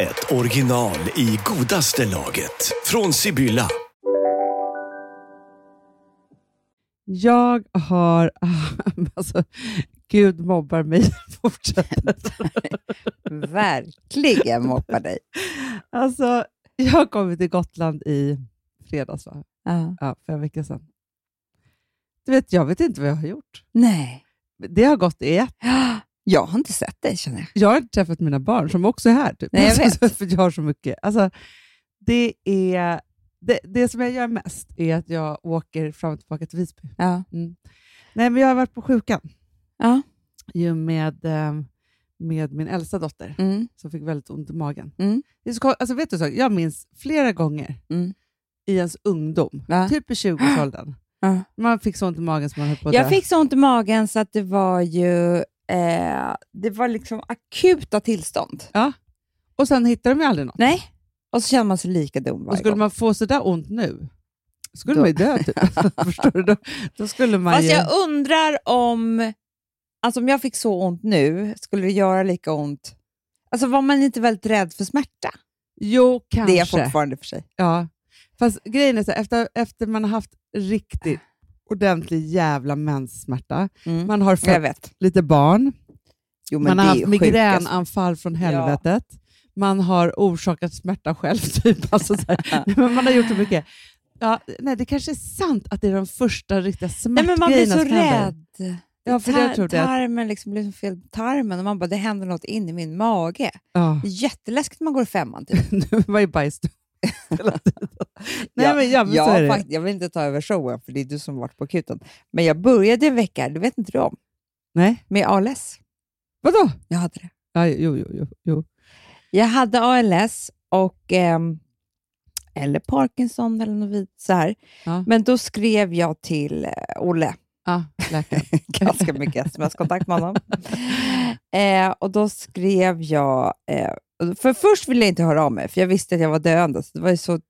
ett original i godaste laget. Från Sibylla. Jag har... Alltså, Gud mobbar mig. Fortsätter. Verkligen mobbar dig. Alltså, jag kom till Gotland i fredags, va? Ja. Ja, för en vecka sedan. Du vet, jag vet inte vad jag har gjort. Nej. Det har gått i ett. Jag har inte sett dig känner jag. Jag har inte träffat mina barn som också är här. Typ. Nej, jag vet. Alltså, för jag har så mycket. Alltså, det, är, det, det som jag gör mest är att jag åker fram och tillbaka till Visby. Ja. Mm. Nej, men jag har varit på sjukan Ja. ju med, eh, med min äldsta dotter Mm. som fick väldigt ont i magen. Mm. Det är så, alltså, vet du så, jag minns flera gånger Mm. i ens ungdom, Va? typ i 20-årsåldern, Ja. man fick så ont i magen som man höll på att Jag dö. fick så ont i magen så att det var ju eh, det var liksom akuta tillstånd. Och sen hittade de ju aldrig något. Nej. Och så känner man sig lika dum Och varje skulle gång. man få sådär ont nu, skulle Då- man ju dö typ. Förstår du? Då, då skulle man Fast ju... jag undrar om, alltså om jag fick så ont nu, skulle det göra lika ont? Alltså var man inte väldigt rädd för smärta? Jo, kanske. Det är jag fortfarande för sig. Ja. Fast grejen är så här, efter, efter man har haft riktigt ordentlig jävla menssmärta, Mm. man har jag fött lite barn, Jo, man har det är haft migränanfall från helvetet, man har orsakat smärta själv. Typ. Alltså man har gjort så mycket. Ja, nej, det kanske är sant att det är de första riktiga smärtgrejerna men man blir så som händer. rädd. Ja, för jag tror det. Tarmen liksom blir som fel tarmen och man bara, det händer något in i min mage. Ja. Det är jätteläskigt när man går i femman. Typ. Var ju bajs hela tiden. Nej, Ja, men, ja, men jag, fakt- jag vill inte ta över showen, för det är du som varit på akuten. Men jag började en vecka, det vet inte du om, Nej, med ALS. vadå? Jag hade det. Ja, jo, jo, jo, jo. Jag hade ALS och ehm, eller Parkinson eller något vid, så här. Ja. Men då skrev jag till eh, Olle, Ja, ganska mycket sms-kontakt med honom. Eh, och då skrev jag, eh, för först ville jag inte höra av mig, för jag visste att jag var döende, så det var ju så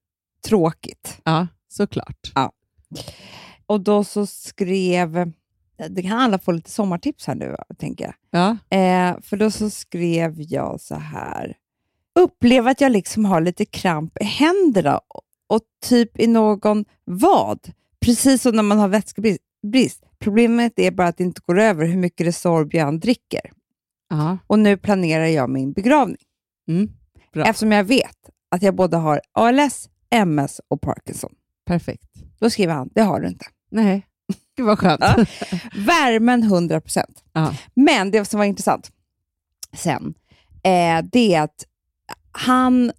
tråkigt. Ja, såklart. Och då så skrev, det kan alla få lite sommartips här nu, tänker jag. Ja. Eh, för då så skrev jag så här. Upplever att jag liksom har lite kramp i händerna och, och typ i någon vad. Precis som när man har vätskebrist. brist. Problemet är bara att det inte går över hur mycket Resorb jag dricker. Ja. Och nu planerar jag min begravning. Mm. Bra. Eftersom jag vet att jag både har ALS, MS och Parkinson. Perfekt. Då skriver han, det har du inte. Nej, gud vad skönt. Ja. Värmen 100 procent. Men det som var intressant sen, eh, det är att han,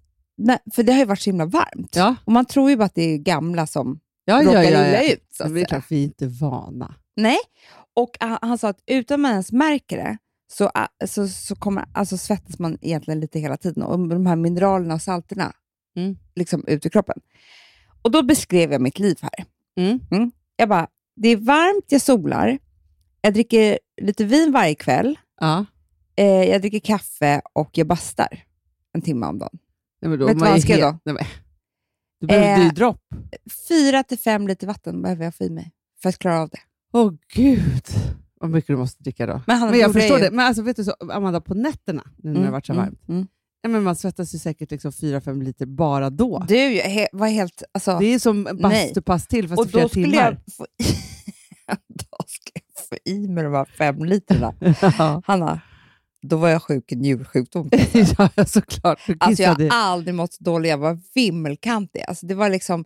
för det har ju varit så himla varmt. Ja, Och man tror ju bara att det är gamla som ja, råkar ja. ja, illa ut. Så att det är klart, vi är inte vana. Nej, och han, han sa att utan man ens märker det så, så, så kommer, alltså svettas man egentligen lite hela tiden och de här mineralerna och salterna Mm. liksom ut i kroppen. Och då beskrev jag mitt liv här. Mm. Jag bara, det är varmt, jag solar, jag dricker lite vin varje kväll, Ja. eh, jag dricker kaffe och jag bastar en timme om dagen. Nej, men då, Vet du vad är skrev helt- då? Nej, men. Du behöver Eh, eh, dropp. Fyra till fem liter vatten behöver jag få i mig för att klara av det. Åh gud, vad mycket du måste dricka då. Men, Men jag förstår ju- det. Men alltså, vet du så, Amanda, på nätterna, nu när det har varit så Mm, varmt, mm, ja, men man svettas ju säkert liksom 4-5 liter bara då. mm. Du he, var helt... Alltså, Det är som bastupass till, fast och i flera då skulle timmar. jag få i, då ska jag få i mig de här fem litrarna. ja. Hanna, då var jag sjuk i njursjukdom. ja, såklart. Alltså jag har aldrig mått så dåligt. Jag var vimmelkantig. Alltså det var liksom,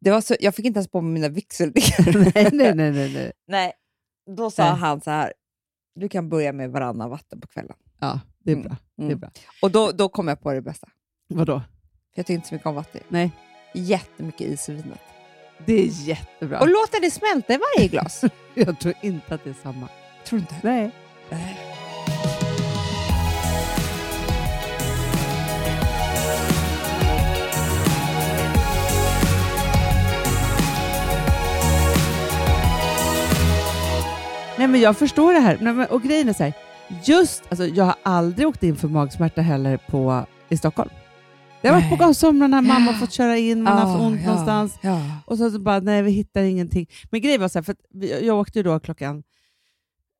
det var så, jag fick inte ens på mig mina vigselringar. nej, nej, nej, nej, nej. Då sa Nej. han så här, du kan börja med varannan vatten på kvällen. Ja, det är Mm, bra. Det är mm. bra. Och då, då kom jag på det bästa. Vadå? För jag tycker inte så mycket om vatten. Nej, Jättemycket is i vinet. det är jättebra. Och låta det smälta i varje glas. Jag tror inte att det är samma. Tror du inte? Nej. Nej. Nej, men jag förstår det här. Nej, men, och grejen är så här, just, alltså, jag har aldrig åkt in för magsmärta heller på, i Stockholm. Det har varit på somrarna, mamma har fått köra in, man har haft Ah, ont ja, någonstans. Ja. Och så, så bara, nej vi hittar ingenting. Men grejen var så här, för jag åkte ju då klockan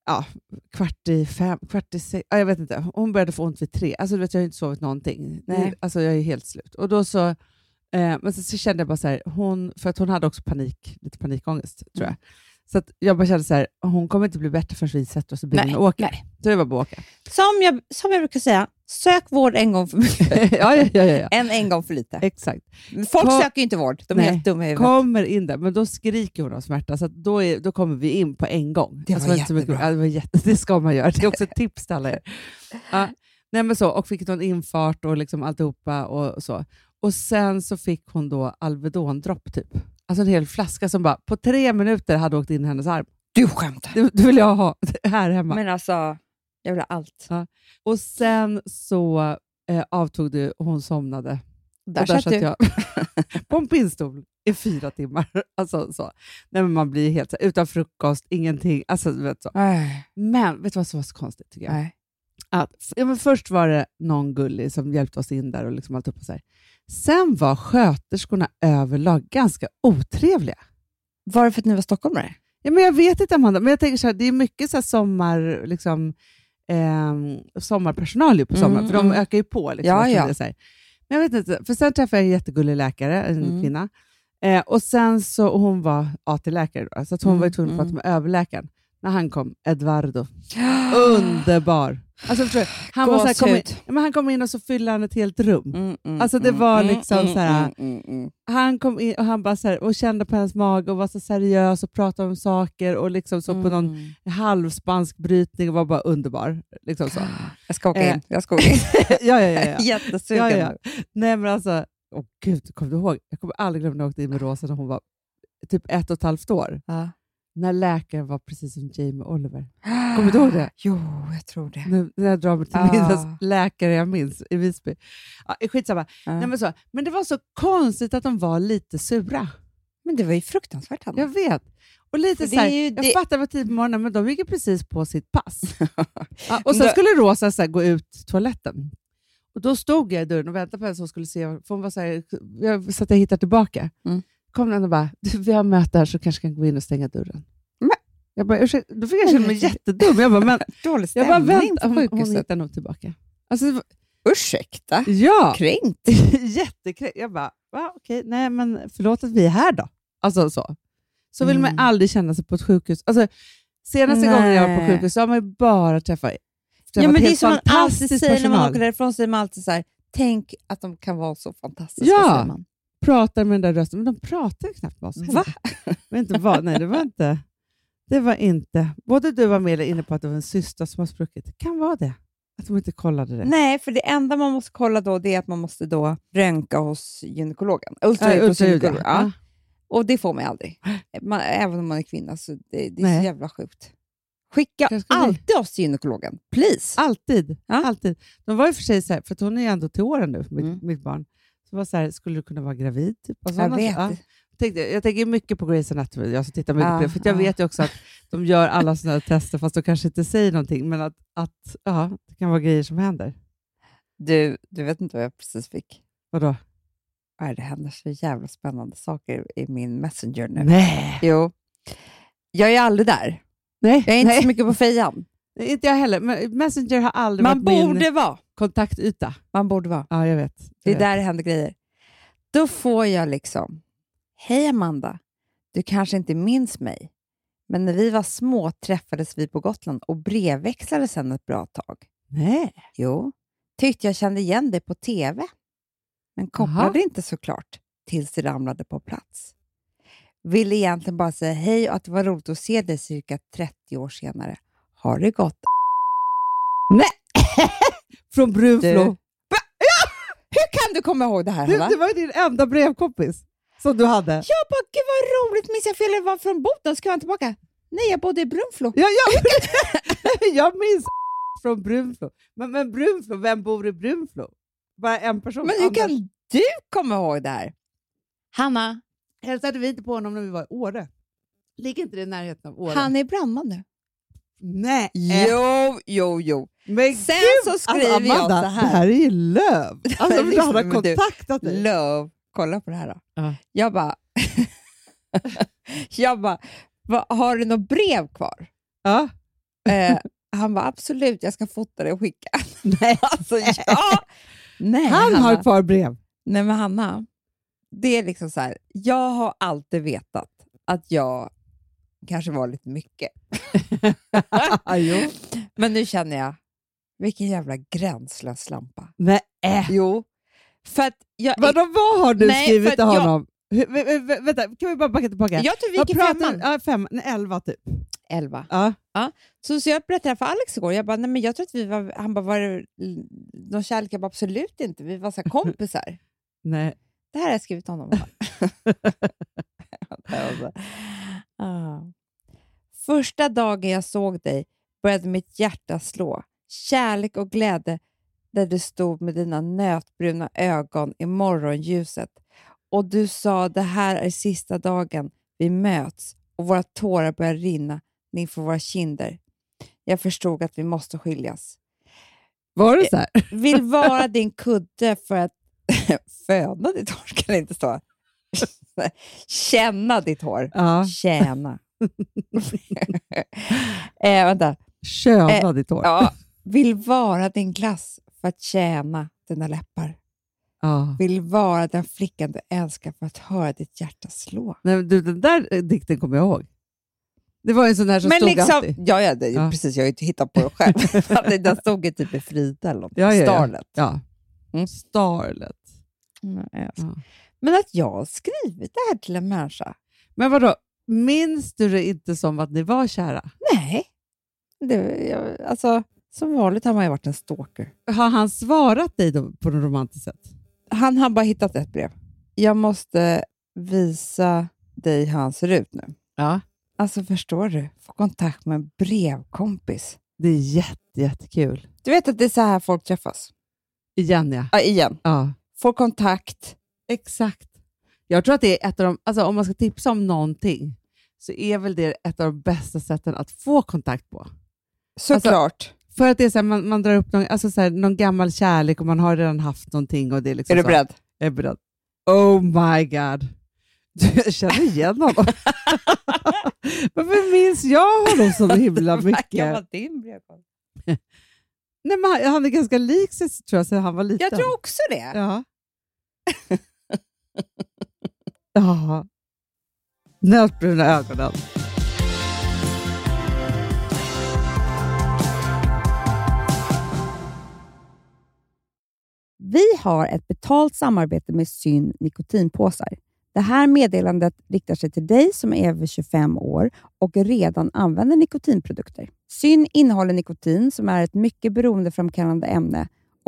ja, kvart i fem, kvart i sex, ja, jag vet inte. Hon började få ont vid tre. Alltså du vet, jag har inte sovit någonting. Nej. Alltså jag är helt slut. Och då så, eh, men så, så kände jag bara så här, hon, för att hon hade också panik, lite panikångest tror jag. Så jag bara kände så här, hon kommer inte bli bättre förrän vi sätter oss i bilen Nej, och åker. nej. Så det var bara att åka. Som, jag, som jag brukar säga, sök vård en gång för mycket ja, ja, ja, ja, än en gång för lite. Exakt. Folk Kom- söker ju inte vård, de är Nej. helt dumma i huvudet. Kommer in där, men då skriker hon av smärta, så då, är, då kommer vi in på en gång. Det var inte så mycket- jättebra. ja, det, var jätte, det ska man göra. Det är också ett tips till alla er. Ja, nej men så, och fick någon infart och liksom alltihopa och så. Och sen så fick hon då Alvedon-dropp typ. Alltså en hel flaska som bara på tre minuter hade åkt in i hennes arm. Du skämtar. Det, det vill jag ha här hemma. Men alltså, jag vill ha allt. Och sen så eh, avtog det och hon somnade. Där, och där satt du. jag på en pinnstol i fyra timmar. Alltså, så. Nej, men man blir helt så, utan frukost, ingenting. Alltså, du vet, så. Nej. Men vet du vad som var så konstigt? Tycker jag? Nej. Att, ja, men först var det någon gullig som hjälpte oss in där. och liksom allt upp och så här. Sen var sköterskorna överlag ganska otrevliga. Var det för att ni var stockholmare? Ja, men jag vet inte Amanda, men jag tänker så här, det är mycket så här sommar, liksom, ehm, sommarpersonal på sommaren, Mm, för de mm. ökar ju på. Liksom, Ja, ja. det. Men jag vet inte, för sen träffade jag en jättegullig läkare, en Mm. kvinna, eh, och sen så, och hon var AT-läkare, så hon Mm, var tvungen att mm. prata med överläkaren. När han kom, Eduardo, underbar. Alltså, förstår han, var så här, kom in, ja, men han kom in och så fyllde han ett helt rum. Mm, mm, Alltså, det mm, var mm, liksom mm, så här- mm, mm, mm. Han kom in och han bara så här, och kände på hennes mage och var så seriös och pratade om saker och liksom så på någon Mm. halvspansk brytning och var bara underbar. Liksom så. Jag ska åka Eh. in. Jag ska åka in. ja, ja, ja. ja. Jättesugen. ja, ja. Nej men alltså, åh gud, kommer du ihåg? Jag kommer aldrig glömma när jag åkte in med Rosa när hon var typ ett och ett halvt år. Ja. När läkaren var precis som Jamie Oliver. Kommer du ihåg det? Jo, jag tror det. Nu när jag drar mig till Ah. minnes läkare jag minns i Visby. Ja, skitsamma. Ja. Nej, men, så, men det var så konstigt att de var lite sura. Men det var ju fruktansvärt, Hanna. Jag vet. Och lite så här, jag det- fattar vad tid på morgonen, men de gick ju precis på sitt pass. ja, och sen skulle Rosa så här, gå ut toaletten. Och Då stod jag i dörren och väntade på henne som skulle se, för hon var så, här, jag, så att jag hittar tillbaka. Mm. Kom den och bara, "Du, vi har möte här så kanske kan gå in och stänga durren. Men- Jag bara, ursäkta, då fick jag känna mig jättedum. Jag bara, men, Dålig jag bara vänta, på hon, hon hittar nog tillbaka. Alltså, var- Ursäkta? ja, Kränkt? jättekränkt. Jag bara, va, okej, nej men förlåt att vi är här då. Alltså så. Så vill man Mm. aldrig känna sig på ett sjukhus. Alltså, senaste gången jag var på Nej. sjukhus så har man ju bara träffat, träffat Ja, men det är som man alltid säger när man åker därifrån, säger man alltid så här, tänk att de kan vara så fantastiska. Ja. Pratar med den där rösten, men de pratar ju knappt med oss. Va? Men inte vad, nej, det var inte. Det var inte. Både du och Amelia är inne på att det var en cysta som har spruckit. Det kan vara det. Att de inte kollade det. Nej, för det enda man måste kolla då det är att man måste då röntga hos gynekologen. Ultraljud gynekolog. ja. Ja. Och det får man aldrig. Man, även om man är kvinna. Så det, det är Nej. så jävla sjukt. Skicka alltid oss till gynekologen. Please. Alltid. Ja. alltid. De var ju för sig så här, för hon är ju ändå till åren nu, mitt, Mm. mitt barn. Så var så här, skulle du kunna vara gravid? Typ, och Jag sådana- vet. Ja. Tänkte, jag tänker mycket på Grey's Anatomy, jag som tittar mycket Ja, på det, för jag ja. vet ju också att de gör alla sådana här tester fast de kanske inte säger någonting, men att, att ja, det kan vara grejer som händer. Du, du vet inte vad jag precis fick? Vadå? Nej, det händer så jävla spännande saker i min Messenger nu. Nej. Jo. Jag är aldrig där. Nej, Jag är inte nej. så mycket på fejan. Inte jag heller. Messenger har aldrig Man varit min borde vara. kontaktyta. Man borde vara. Ja, jag vet. Det är Jag vet. där det händer grejer. Då får jag liksom, hej Amanda, du kanske inte minns mig, men när vi var små träffades vi på Gotland och brevväxlade sedan ett bra tag. Nej. Jo, tyckte jag kände igen dig på TV, men kopplade inte såklart tills det ramlade på plats. Ville egentligen bara säga hej och att det var roligt att se dig cirka 30 år senare. Har det gått? Från Brunflo. Hur kan du komma ihåg det här, Du, det var ju din enda brevkompis som du hade. Jag bara, gud vad roligt, minns jag fel? Jag var från Boden, ska jag tillbaka? Nej, jag bodde i Brunflo. Ja, ja. jag minns från Brunflo. Men, men Brunflo, vem bor i Brunflo? Bara en person. Men hur Anders. kan du komma ihåg det här? Hanna, Hälsade vi inte på honom när vi var i Åre? Ligger inte det i närheten av Åre? han är brandman nu. Nej. Jo, jo, jo. Men Sen gud, så skriver alltså, Amanda, jag så här. Det här är ju löv. Alltså, Men men han har du, kontaktat dig. Love, kolla på det här då. Ja. Jag bara, jag bara, "Va, har du något brev kvar? Ja. Eh, han bara, absolut, jag ska fota det och skicka. Nej, alltså, ja. Nej, Han Hanna. har kvar brev. Nej, men Hanna, det är liksom så här, jag har alltid vetat att jag kanske var lite mycket. Men nu känner jag, vilken jävla gränslös slampa. Nej. Äh. Jo, för att jag... Vadå, vad har du Nej, skrivit till jag- honom? Hur, vä, vä, vä, vänta, kan vi bara backa tillbaka? Jag tror vi gick i femman. Ja, fem, nej, elva typ. Elva. Ja. Så, så jag berättade för Alex igår. Jag bara, nej men jag tror att vi var... Han bara, var det någon kärlek? Jag bara, absolut inte. Vi var så kompisar. Nej. det här har jag skrivit till honom. Ah. Första dagen jag såg dig började mitt hjärta slå. Kärlek och glädje där du stod med dina nötbruna ögon i morgonljuset. Och du sa, det här är sista dagen vi möts och våra tårar börjar rinna inför våra kinder. Jag förstod att vi måste skiljas. Var det så här? Vill vara din kudde för att ditt hår, kan inte stå. Känna ditt hår. Ja. Tjäna. eh, vänta. Köna Eh, ditt hår. Ja. Vill vara din glass för att tjäna dina läppar. Ja. Vill vara den flickan du älskar för att höra ditt hjärta slå. Nej, du, den där eh, dikten kommer jag ihåg. Det var en sån där som Men stod liksom, alltid. ja, ja, det, Ja. precis. Jag har ju hittat på det själv. den stod ju typ i Frida eller något. Ja, ja. Starlet. Ja. Mm. Starlet. Mm. Men att jag har skrivit det här till en människa. Men vadå, minns du det inte som att ni var kära? Nej. Det, jag, alltså, som vanligt har man ju varit en stalker. Har han svarat dig då på något romantiskt sätt? Han har bara hittat ett brev. Jag måste visa dig hur han ser ut nu. Ja. Alltså förstår du? Få kontakt med en brevkompis. Det är jätte, jättekul. Du vet att det är så här folk träffas? Igen ja. Ja, igen. ja. Får kontakt. Exakt. Jag tror att det är ett av de, alltså om man ska tipsa om någonting, så är väl det ett av de bästa sätten att få kontakt på. Såklart. För att det är så här, man, man drar upp någon, alltså så här, någon gammal kärlek och man har redan haft någonting. Och det är, liksom är du beredd? Jag är beredd. Oh my god. Du, jag känner igen honom. Varför minns jag honom så himla mycket? Nej, men han, han är ganska lik sig tror jag, sen han var liten. Jag tror också det. Ja. ja. Nötbruna ögonen. Vi har ett betalt samarbete med Syn nikotinpåsar. Det här meddelandet riktar sig till dig som är över 25 år och redan använder nikotinprodukter. Syn innehåller nikotin som är ett mycket beroendeframkallande ämne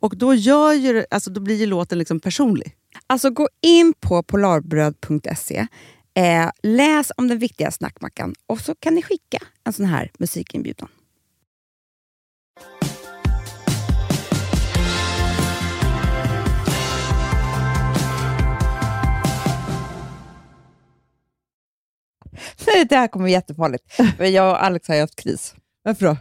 Och då, gör ju, alltså, då blir ju låten liksom personlig. Alltså gå in på polarbröd.se, eh, läs om den viktiga snackmackan och så kan ni skicka en sån här musikinbjudan. Det här kommer bli jättefarligt. Jag och Alex har ju haft kris. Varför då?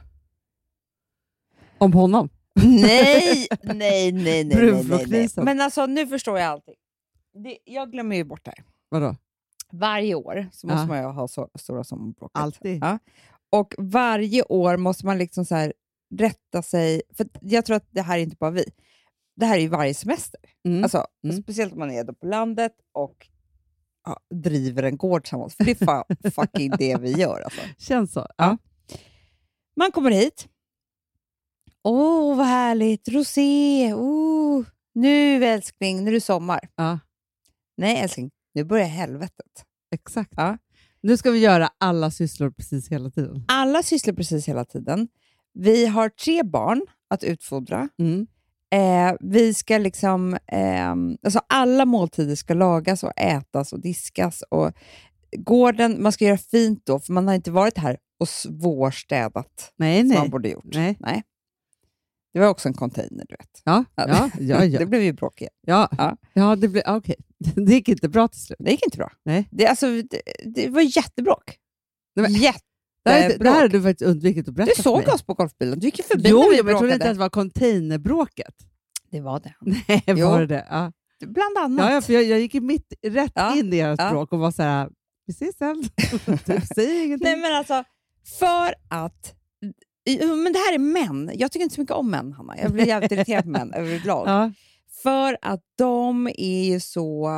Om honom? Nej, nej, nej, nej, nej, nej. Men alltså nu förstår jag allting. Det, jag glömmer ju bort det här. Vadå? Varje år så måste Ja. man ju ha så, stora sommarbrottet. Alltid. Ja. Och varje år måste man liksom så här rätta sig. För jag tror att det här är inte bara vi. Det här är ju varje semester. Mm. Alltså, Mm. Speciellt om man är då på landet och ja, driver en gård tillsammans. För det är fucking det vi gör. Alltså. Känns så. Ja. Man kommer hit. Åh, vad härligt! Rosé! Oh, nu älskling, nu är det sommar. ja, Nej älskling, nu börjar helvetet. exakt. Ja. Nu ska vi göra alla sysslor precis hela tiden. Alla sysslar precis hela tiden. Vi har tre barn att utfodra. Mm. Eh, vi ska liksom, ehm, alltså alla måltider ska lagas och ätas och diskas. Och gården, man ska göra fint då, för man har inte varit här och svårstädat Nej, som man nej. borde gjort. nej. Det var också en container, du vet. Ja, ja, ja. ja. det blev ju bråk igen. ja. Ja. ja det, blev, okej. det gick inte bra till slut. Det gick inte bra. Nej. Det, alltså, det, det var jättebråk. Nej, men- Jättebråk. Det här, det här har du faktiskt undvikit att berätta Du för såg mig. oss på golfbilen. Du gick ju förbi Jo, när vi jo, men jag trodde inte att det var containerbråket. Det var det. Nej, Jo. var det det? Ja. Bland annat. Ja, ja, för jag, jag gick mitt rätt Ja, in i ert ja. och var så här, vi ses sen. typ, säg ingenting. Nej, men alltså, för att... Men det här är män. Jag tycker inte så mycket om män, Hanna. Jag blir jävligt irriterad på män överlag. ja. För att de är ju så...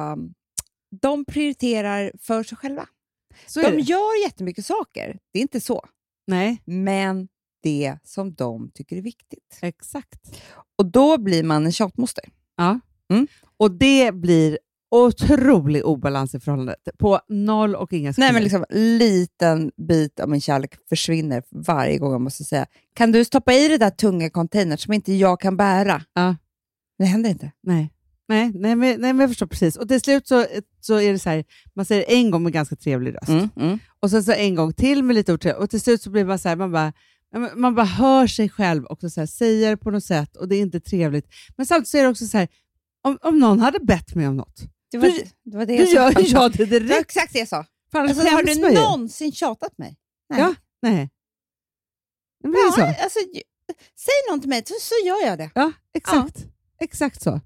De prioriterar för sig själva. Så De gör jättemycket saker. Det är inte så. Nej, Men det som de tycker är viktigt. exakt. Och då blir man en tjatmoster. Ja. Mm. Och det blir otrolig obalans i förhållandet. På noll och inga Nej, sekunder. men liksom liten bit av min kärlek försvinner varje gång jag måste säga kan du stoppa i det där tunga containern som inte jag kan bära? Ja. Det händer inte. Nej. Nej, nej, men, nej, men jag förstår precis. Och till slut så, så är det så här, man säger en gång med ganska trevlig röst. Mm, mm. Och sen så en gång till med lite otrevligt. Och till slut så blir man så här, man bara, man bara hör sig själv också så här, säga det på något sätt och det är inte trevligt. Men samtidigt så är det också så här, om, om någon hade bett mig om något, Det var, Du- det var det jag sa. jag det Det var direkt. exakt det jag sa. Annars Alltså, har du någonsin tjatat mig? Nej. Ja. Nej. Det så. Ja, alltså, ju- säg någon till mig så, så gör jag det. Ja, exakt. Exakt så.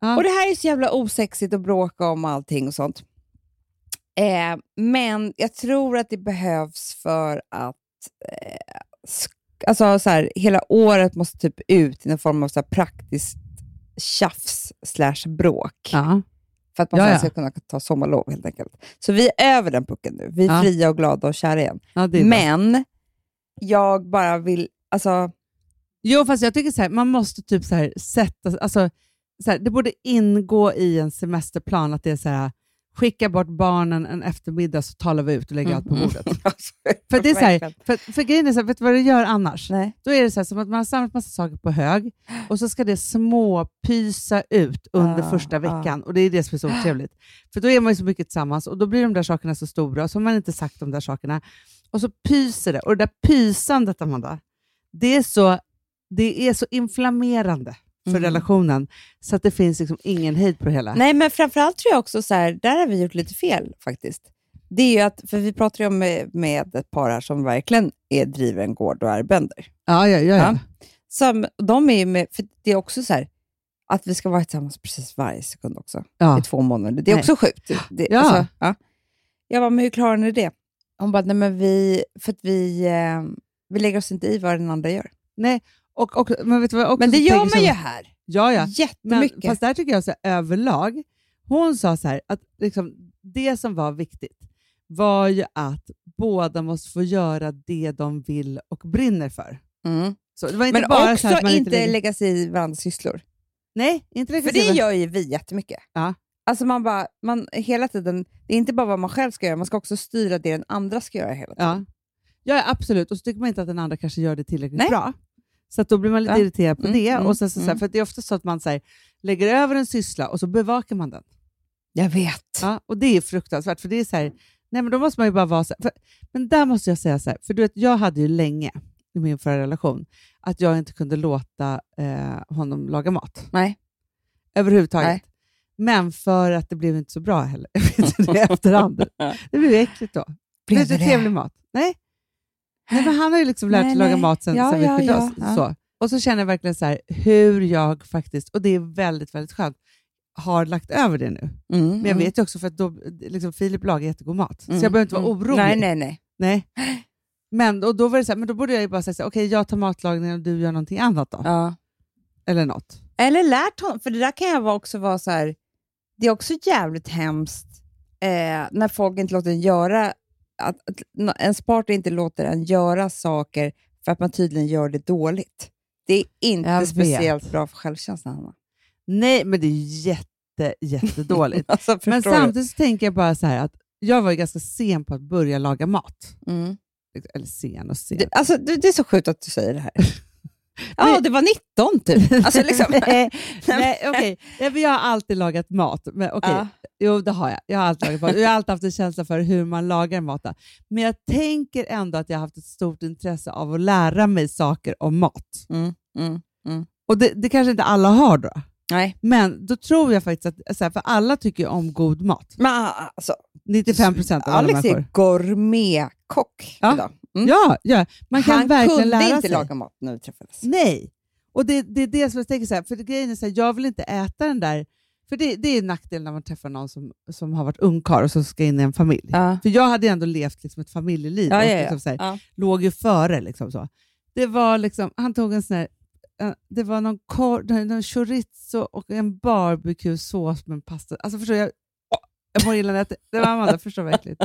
Ja. Och Det här är så jävla osexigt att bråka om allting och sånt. Eh, men jag tror att det behövs för att eh, alltså, så här, hela året måste typ ut i någon form av så praktiskt tjafs slash bråk. Ja. För att man Ja, ska kunna ta sommarlov helt enkelt. Så vi är över den pucken nu. Vi är Ja. fria och glada och kära igen. Men jag bara vill... Alltså, Jo, fast jag tycker så här, man måste typ så här sätta... Alltså, så här, det borde ingå i en semesterplan att det är så här, skicka bort barnen en eftermiddag så talar vi ut och lägger allt på Mm. bordet. alltså, För, det är så här, för, för grejen är så här, vet du vad du gör annars? Nej. Då är det så här, som att man har samlat massa saker på hög och så ska det småpysa ut under Ah, första ah. veckan. Och Det är det som är så otrevligt. För då är man ju så mycket tillsammans och då blir de där sakerna så stora och så har man inte sagt de där sakerna. Och så pyser det. Och det där pysandet, Amanda, det är så, det är så inflammerande för Mm. relationen så att det finns liksom ingen hejd på det hela. Nej, men framförallt tror jag också så här, där har vi gjort lite fel faktiskt. Det är ju att, för vi pratar ju om med, med ett par här som verkligen är, driver en gård och är bönder. Ja, ja, ja, ja. Ja. Som, de är med, för det är också så här, att vi ska vara tillsammans precis varje sekund också, ja. i två månader. Det är Nej. också sjukt. Det, Ja. Alltså, ja. Jag bara, men hur klarar ni det? Hon bara, nej men vi, för att vi, eh, vi lägger oss inte i vad den andra gör. Nej, och, och, men vet du vad Men det gör man ju här. Ja, ja. Men, Jättemycket. fast där tycker jag så här, överlag, hon sa så här, att liksom, det som var viktigt var ju att båda måste få göra det de vill och brinner för. mm. Så det var inte Men bara också så att man inte, lägger... lägga sig i varandras sysslor. Nej, inte lägga För det gör ju vi jättemycket. Ja. Alltså man bara, man, hela tiden, det är inte bara vad man själv ska göra, man ska också styra det den andra ska göra hela tiden. Ja. ja, absolut. Och så tycker man inte att den andra kanske gör det tillräckligt Nej. bra. Så då blir man lite Ja. irriterad på Mm, det. mm, och sen så, så här, mm. för det är ofta så att man så här, lägger över en syssla och så bevakar man den. Jag vet. Ja, och det är fruktansvärt, för det är så här, nej men då måste man ju bara vara så för, Men där måste jag säga så här, för du vet, jag hade ju länge i min förra relation att jag inte kunde låta eh, honom laga mat. Nej. Överhuvudtaget. Nej. Men för att det blev inte så bra heller. Jag vet det efterhand. Det blev äckligt då. Blev det det? trevlig mat. Nej. Nej men han har ju liksom lärt sig Nej, laga nej. mat sen, Ja, sen vi ja, skilde ja, oss. ja. Så. Och så känner jag verkligen så här, hur jag faktiskt, och det är väldigt, väldigt skönt, har lagt över det nu. Mm, Men jag vet ju också för att då, liksom, Filip lagar jättegod mat, så Mm, jag behöver inte vara mm. orolig. Nej, nej, nej. Nej. Men, och då var det så här, men då borde jag ju bara säga så okej jag tar matlagningen och du gör någonting annat då. Ja. Eller något. Eller lärt honom, för det där kan jag också vara så här, det är också jävligt hemskt eh, när folk inte låter en göra, att, att ens partner inte låter en göra saker för att man tydligen gör det dåligt. Det är inte speciellt bra för självkänslan, Hanna. Nej, men det är jätte, jättedåligt. Alltså, men samtidigt så tänker jag bara så här att jag var ju ganska sen på att börja laga mat. Mm. Eller sen och sen. Det, alltså, det, det är så sjukt att du säger det här. Ja, det var 19 typ. Alltså, liksom. nej, nej, okej. Nej, men Jag har alltid lagat mat. Men, okej. Ja. Jo, det har jag. Jag har alltid lagat mat. Jag har alltid haft en känsla för hur man lagar mat. Men jag tänker ändå att jag har haft ett stort intresse av att lära mig saker om mat. Mm, mm. Och det, det kanske inte alla har då. Nej, Men då tror jag faktiskt att, här, för alla tycker ju om god mat. men alltså, 95 procent av alla Alex människor. är gourmetkock Ja. idag. Mm. Ja, ja, man kan Han verkligen kunde lära inte sig. laga mat när vi träffades. Nej, och det, det är det som jag tänker så här, för grejen är så här, jag vill inte äta den där, för det, det är en nackdel när man träffar någon som, som har varit ungkarl och som ska in i en familj. Ja. För jag hade ändå levt liksom ett familjeliv Ja, och ja. Liksom så här, Ja. låg ju före. Liksom så. Det var liksom, han tog en sån här, eh, det var någon, kor, någon chorizo och en barbecue-sås med en pasta. Alltså förstår jag, jag mår illa när jag äter- det var Amanda, förstår äckligt.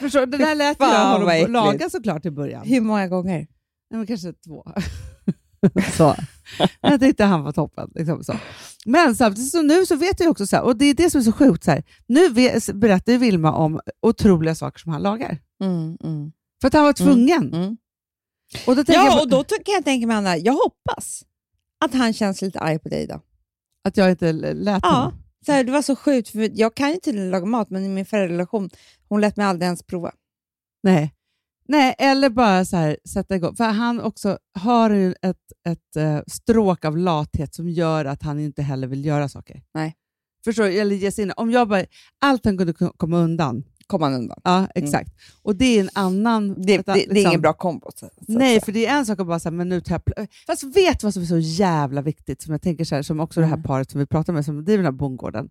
Förstår, det där lät jag honom laga såklart i början. Hur många gånger? Nej, men kanske två. så. Jag tyckte han var toppen. Liksom så. Men samtidigt så nu så vet jag också, så här, och det är det som är så sjukt, så här, nu vet, berättar ju Vilma om otroliga saker som han lagar. Mm, mm, För att han var tvungen. mm. Och då jag, Ja, bara- och då kan jag tänka mig, Anna, jag hoppas att han känns lite arg på dig idag. Att jag inte lät Ja, honom? Så här, det var så sjukt, för jag kan ju tydligen laga mat, men i min förra relation, hon lät mig aldrig ens prova. Nej. Nej, eller bara så här, sätta igång. För han också har ju ett, ett eh, stråk av lathet som gör att han inte heller vill göra saker. Nej. Förstår du? Eller ge sig in. Om jag bara, allt han kunde ko- komma undan. Kom han undan. Ja, exakt. Och det är en annan... Det, det, an- det är liksom- ingen bra kombo. Så, så Nej, för det är en sak att bara säga, men nu tar jag Fast vet vad som är så jävla viktigt, som jag tänker så här, som också det här Mm. paret som vi pratar med, som driver den här bondgården.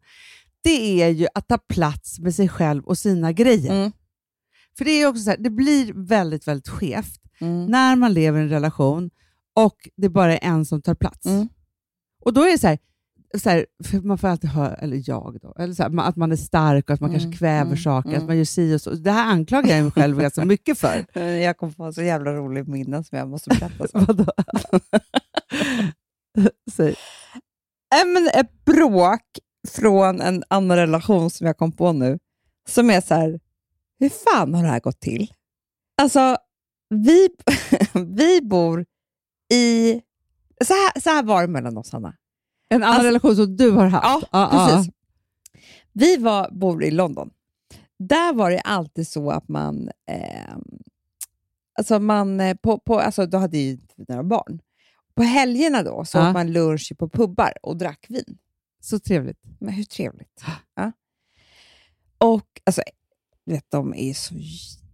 Det är ju att ta plats med sig själv och sina grejer. Mm. För det är också så här, det blir väldigt, väldigt skevt Mm. när man lever i en relation och det bara är en som tar plats. Mm. Och då är det så här, så här, man får alltid höra, eller jag då, eller så här, man- att man är stark och att man Mm, kanske kväver mm, saker, mm. att man gör si och så. Det här anklagar jag mig själv ganska mycket för. Eh, Jag kom på en så jävla rolig minne som jag måste berätta. Vadå? Säg. Nej, men ett bråk från en annan relation som jag kom på nu, som är så här, hur fan har det här gått till? Alltså, vi, vi bor i... Så här, så här var det mellan oss, Hanna. En annan Alltså- relation som du har haft? Ja, precis. Vi var, bor i London. Där var det alltid så att man... Eh, alltså man eh, på, på, alltså då hade ju vi några barn. På helgerna då så Ja. åt man lunch på pubbar och drack vin. Så trevligt. Men hur trevligt? Ja. Och alltså, vet, de är så,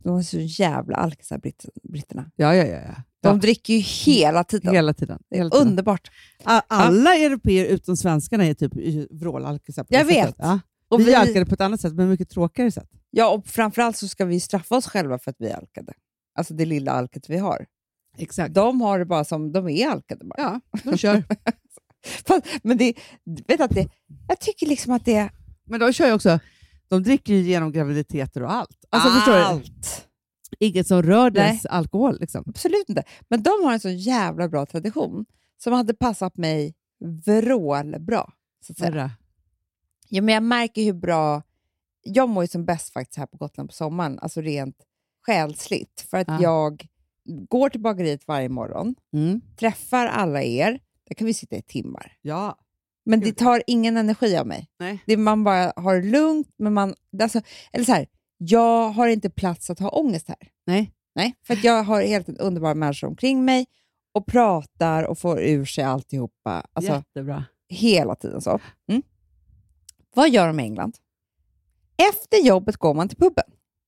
de är så jävla alkisar, britt, britterna. Ja, ja, ja. ja. De ja. dricker ju hela tiden. Hela tiden. Hela tiden. Underbart. Alla europeer utom svenskarna är typ vrålalkisar. Jag sättet. vet. Ja. Och vi, vi- alkade på ett annat sätt, men mycket tråkigare sätt. Ja, och framförallt så ska vi straffa oss själva för att vi alkade. Alltså det lilla alket vi har. Exakt. De har det bara som, de är alkade bara. Ja, de kör. Fast, men det, vet att det, jag tycker liksom att det men de kör ju också, de dricker ju genom graviditeter och allt. Alltså, allt. Inget som rör Nej. alkohol. Liksom. Absolut inte. Men de har en så jävla bra tradition som hade passat mig vrålbra. Så att säga. Förra. Ja, men jag märker hur bra... Jag mår ju som bäst faktiskt här på Gotland på sommaren, alltså rent själsligt. För att Ja. jag går till bageriet varje morgon, Mm. träffar alla er, där kan vi sitta i timmar. Ja. Men det tar ingen energi av mig. Nej. Det man bara har lugnt, men man... Alltså, eller så här, jag har inte plats att ha ångest här. Nej. Nej, för att jag har helt underbara människor omkring mig och pratar och får ur sig alltihopa. Alltså, Jättebra. hela tiden så. Mm. Vad gör de i England? Efter jobbet går man till puben.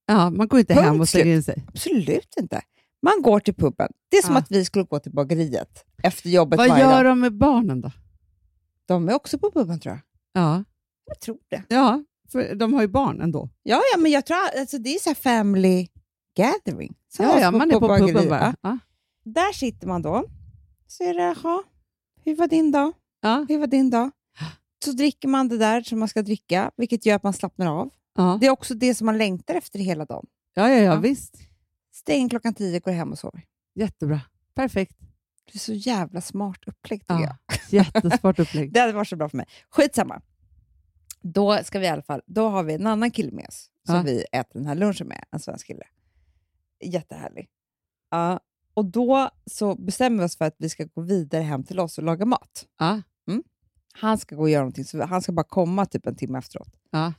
Ja, man går inte Punkt hem och stänger slut. in sig. Absolut inte. Man går till puben. Det är som Ja. att vi skulle gå till bageriet efter jobbet Vad varje gör dag. de med barnen då? De är också på puben tror jag. Ja, Jag tror det. ja för de har ju barn ändå. Ja, ja men jag tror alltså, det är så family gathering. Så Ja, ja, på- man är på, bageriet. puben bara. Ja. Där sitter man då. Så är det, jaha, hur var din dag? Ja. Hur var din dag? Så dricker man det där som man ska dricka, vilket gör att man slappnar av. Ja. Det är också det som man längtar efter hela dagen. Ja, ja, ja, visst. Stäng klockan tio, går hem och sover. Jättebra. Perfekt. Det är så jävla smart upplägg tycker jag. Ja. Jättesmart upplägg. Det hade varit så bra för mig. Skitsamma. Då ska vi i alla fall, då har vi en annan kille med oss som Ja. vi äter den här lunchen med, en svensk kille. Jättehärlig. Ja, och då så bestämmer vi oss för att vi ska gå vidare hem till oss och laga mat. Ja. Han ska gå och göra någonting, så han ska bara komma typ en timme efteråt. Ja.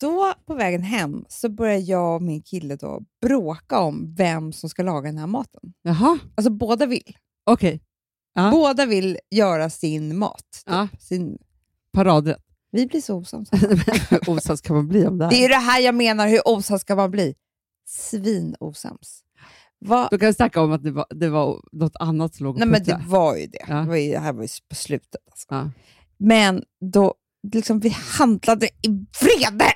Då på vägen hem så börjar jag och min kille då bråka om vem som ska laga den här maten. Jaha, Alltså båda vill. okej. Ja. Båda vill göra sin mat. Typ. Sin... Paradrätt. Vi blir så osams. Osams kan man bli om det här? Det är det här jag menar, hur osams ska man bli? Svinosams. Va? Då kan jag snacka om att det var, det var något annat som låg Nej, men det var ju det. Ja. det, var ju, det här var ju på slutet. Alltså. Ja. Men då, liksom, vi handlade i vrede.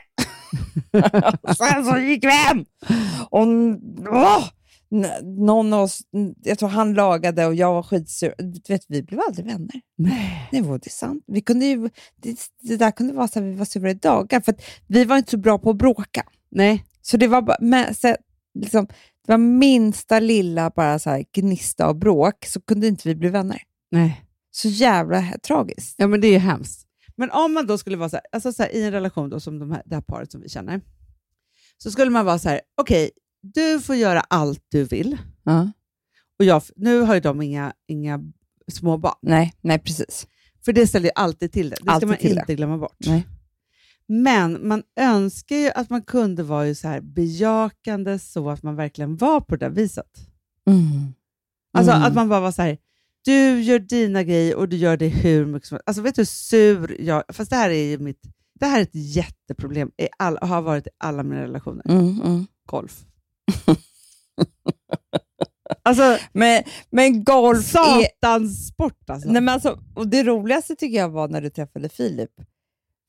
Sen så gick vi hem. Och, åh, någon av oss, jag tror han lagade och jag var skitsur. Du vet, vi blev aldrig vänner. Nej. Nej, det sant? Vi kunde ju, det, det där kunde vara så att vi var sura i dagar, för att vi var inte så bra på att bråka. Nej. Så det var bara, men, så, liksom, det var minsta lilla bara så här, gnista och bråk, så kunde inte vi bli vänner. Nej. Så jävla tragiskt. Ja, men det är hemskt. Men om man då skulle vara så här, alltså så här, i en relation då, som de här, det här paret som vi känner, så skulle man vara så här, okej, du får göra allt du vill. Och jag, nu har ju de inga, inga små barn. Nej, nej, precis. För det ställer ju alltid till det. Det ska Alltid man till inte det. glömma bort. Nej. Men man önskar ju att man kunde vara ju så här bejakande så att man verkligen var på det viset. Mm. Alltså Mm. att man bara var så här, du gör dina grejer och du gör det hur mycket som helst. Alltså vet du hur sur jag Fast det här är ju mitt... Det här är ett jätteproblem, i all, har varit i alla mina relationer. Mm, mm. Golf. alltså, Men, men golf är... satans sport alltså. Nej, men alltså, och det roligaste tycker jag var när du träffade Filip.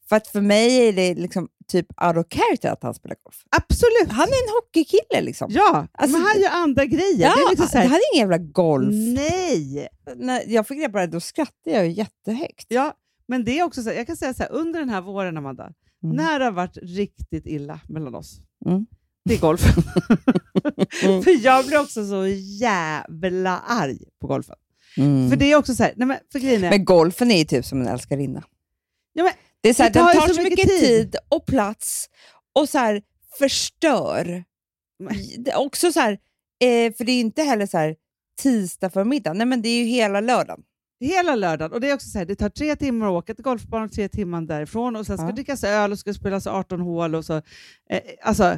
För att för mig är det liksom typ out of character att han spelar golf. Absolut! Han är en hockeykille liksom. Ja, Alltså, men han gör andra grejer. Ja, det är liksom så det här, här är ingen jävla golf. Nej! När jag fick reda på det, då skrattade jag jättehögt. Ja, men det är också så här, jag kan säga så här, under den här våren, Amanda, Mm. när det har varit riktigt illa mellan oss, Mm. Det är golf. Mm. för jag blir också så jävla arg på golfen. Mm. För det är också så här, nej men för grejen är, Men golfen är ju typ som en älskarinna. ja, men, Det är så här, Det tar den ju tar så så mycket tid. tid och plats och så här, förstör. Det är också så här, eh, för det är inte heller så här tisdag förmiddag. Nej, men det är ju hela lördagen. Hela lördagen, och det är också så här, det tar tre timmar att åka till golfbanan, tre timmar därifrån, och sen ska Ja. drickas öl och ska spelas 18 hål. Och så, eh, alltså,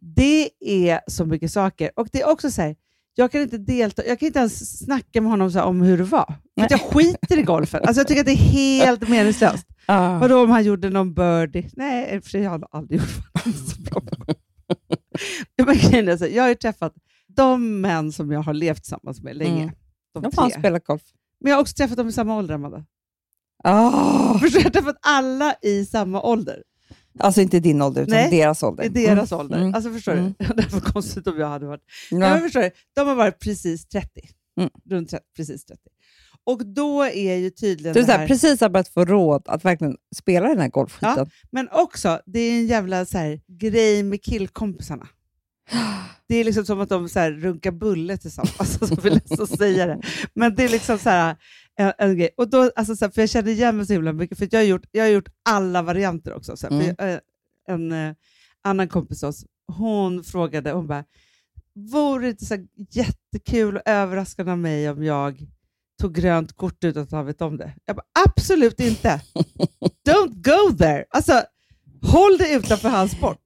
Det är så mycket saker. Och det är också så här, jag kan inte delta, jag kan inte ens snacka med honom så om hur det var. För att jag skiter i golfen. Alltså jag tycker att det är helt meningslöst. Ah. Vadå om han gjorde någon birdie? Nej, för sig har aldrig gjort det. så bra på golf. Ja, men grejen är så här, Jag har ju träffat de män som jag har levt tillsammans med länge. Mm. De De har tre. spelat golf. Men jag har också träffat dem i samma ålder, Amanda. Ah. Förstår? Jag har träffat alla i samma ålder. Alltså inte din ålder, utan Nej, deras ålder. I deras Mm. ålder. Mm. Alltså förstår Mm. du? Det var konstigt om jag hade varit... Ja. Ja. men förstår du? De har varit precis 30. Mm. Runt 30, precis 30. Och då är ju tydligen Du här... precis har börjat få råd att verkligen spela den här golfskiten. Men också, det är en jävla så här, grej med killkompisarna. Det är liksom som att de så här, runkar bulle tillsammans. Alltså, så vill jag säga det. Men det är liksom så här, en, en grej. Och då, alltså, så här, för jag känner igen mig så himla mycket, för jag, har gjort, jag har gjort alla varianter också. Så Mm. eh, en eh, annan kompis oss, hon frågade, hon bara, vore det inte så jättekul och överraskande av mig om jag tog grönt kort utan att han vet om det? Jag bara, absolut inte! Don't go there! Alltså, håll dig utanför hans sport.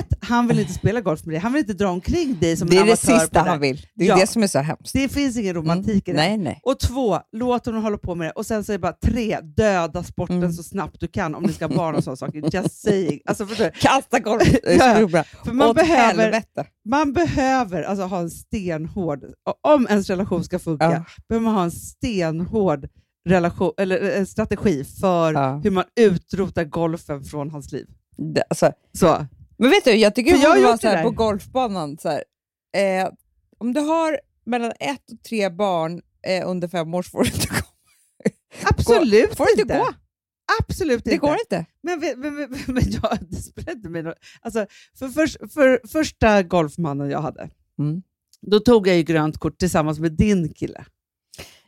Ett, han vill inte spela golf med dig. Han vill inte dra omkring dig som Det en är det amatör sista på det. han vill. Det är Ja. det som är så hemskt. Det finns ingen romantik Mm. i det. Nej, nej. Och två, låt honom hålla på med det. Och sen så är det bara tre, döda sporten Mm. så snabbt du kan om ni ska ha barn och sådana saker. Just saying. Alltså, du? Kasta Ja, För man åt behöver, helvete. man behöver alltså ha en stenhård, om ens relation ska funka, Ja. behöver man ha en stenhård relation, eller en strategi för Ja. hur man utrotar golfen från hans liv. Det, alltså, Så. Men vet du, jag tycker För det jag borde vara så det här på golfbanan. Så eh, om du har mellan ett och tre barn eh, under fem år så får du inte gå. Absolut Får du inte gå? Absolut Det inte. går inte. Men, men, men, men, jag, det inte mig alltså, för, för, för första golfmannen jag hade, Mm. då tog jag ju grönt kort tillsammans med din kille.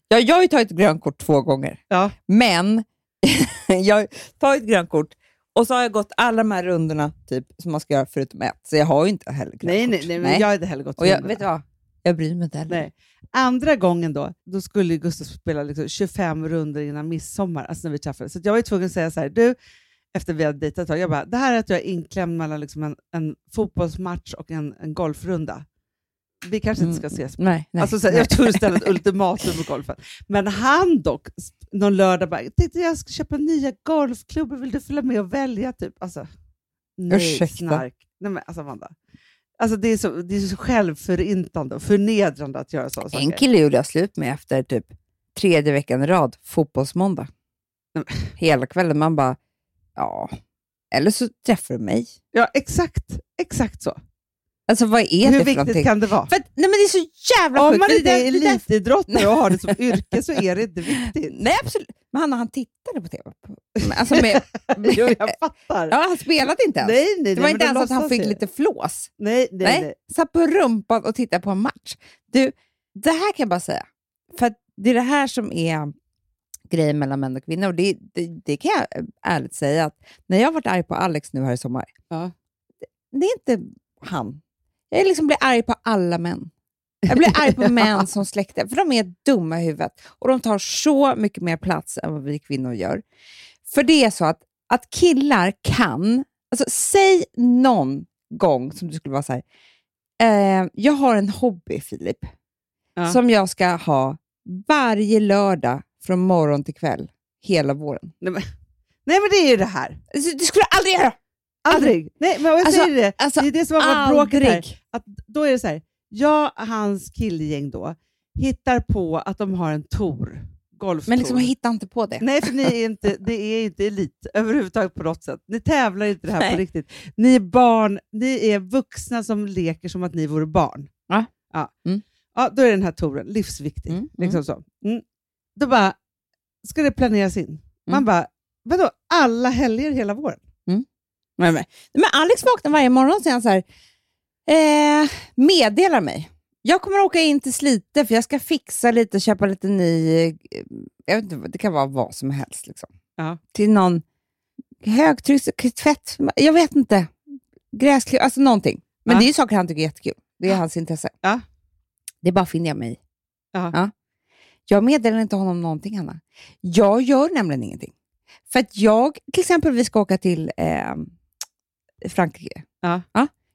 Ja, jag har ju tagit grönt kort två gånger, Ja. men jag har tagit grönt kort och så har jag gått alla de här rundorna typ, som man ska göra förutom ett, så jag har ju inte heller grönt Nej, nej, nej, men jag hade heller gått och jag, rundorna. vet du vad? Jag bryr mig inte heller. Nej. Andra gången då, då skulle Gustav spela liksom 25 runder innan midsommar, alltså när vi träffades. Så jag var ju tvungen att säga så här, du, efter vi hade dejtat ett tag, jag bara, det här är att jag är inklämd mellan liksom en, en fotbollsmatch och en, en golfrunda. Vi kanske inte ska ses. Nej, nej, alltså, så här, nej. jag tog istället ett ultimatum med golfen. Men han dock, någon lördag bara, jag tänkte jag ska köpa nya golfklubbor, vill du följa med och välja? Typ. Alltså, nej, Ursäkta? snark. Nej, men, alltså, Amanda. Alltså, det, är så, det är så självförintande och förnedrande att göra sådana En saker. kille gjorde jag slut med efter typ tredje veckan i rad, fotbollsmåndag. Hela kvällen. Man bara, ja, eller så träffar du mig. Ja, exakt. Exakt så. Alltså vad är Hur det för viktigt någonting? kan det vara? För nej men det är så jävla Om sjukt. man inte är det det elitidrottare och har det som yrke så är det inte viktigt. Nej, absolut. Men han, han tittade på TV. Alltså med, Jo, jag fattar. ja, han spelade inte ens. nej, nej, det var nej, inte ens att han fick ju. lite flås. Nej, nej, Nej, nej. Satt på rumpan och tittade på en match. Du, det här kan jag bara säga. För det är det här som är grejen mellan män och kvinnor. Och det, det, det kan jag ärligt säga att när jag har varit arg på Alex nu här i sommar, Ja. det, det är inte han. Jag liksom blir arg på alla män. Jag blir arg på män som släkte, för de är dumma i huvudet och de tar så mycket mer plats än vad vi kvinnor gör. För det är så att, att killar kan, alltså säg någon gång som du skulle vara så här, eh, jag har en hobby Filip, Ja. som jag ska ha varje lördag från morgon till kväll hela våren. Nej, men, nej, men det är ju det här. Alltså, Det skulle aldrig göra! Aldrig. Nej, men jag Alltså, säger det. alltså, det är det som har varit bråket här. Att då är det så här, jag och hans killgäng då hittar på att de har en tour, golftour. Men liksom hitta inte på det. Nej, för ni är inte, det är inte elit överhuvudtaget på något sätt. Ni tävlar inte det här Nej. på riktigt. Ni är barn, ni är vuxna som leker som att ni vore barn. Ja. Ja. Mm. Ja, då är den här touren livsviktig. Mm, Liksom så. Mm. Då bara, ska det planeras in. Man Mm. bara, vadå, alla helger hela våren? Men, men, men Alex vaknar varje morgon och så här, eh, meddelar mig. Jag kommer åka in till Slite för jag ska fixa lite, köpa lite ny, eh, jag vet inte, det kan vara vad som helst. Liksom. Ja. Till någon högtryckstvätt, jag vet inte, gräsklipp, alltså någonting. Men Ja. det är ju saker han tycker är jättekul. Det är hans intresse. Ja. Det bara finner jag mig i. Ja. Ja. Jag meddelar inte honom någonting, Hanna. Jag gör nämligen ingenting. För att jag, till exempel, vi ska åka till eh, Frankrike. Ja.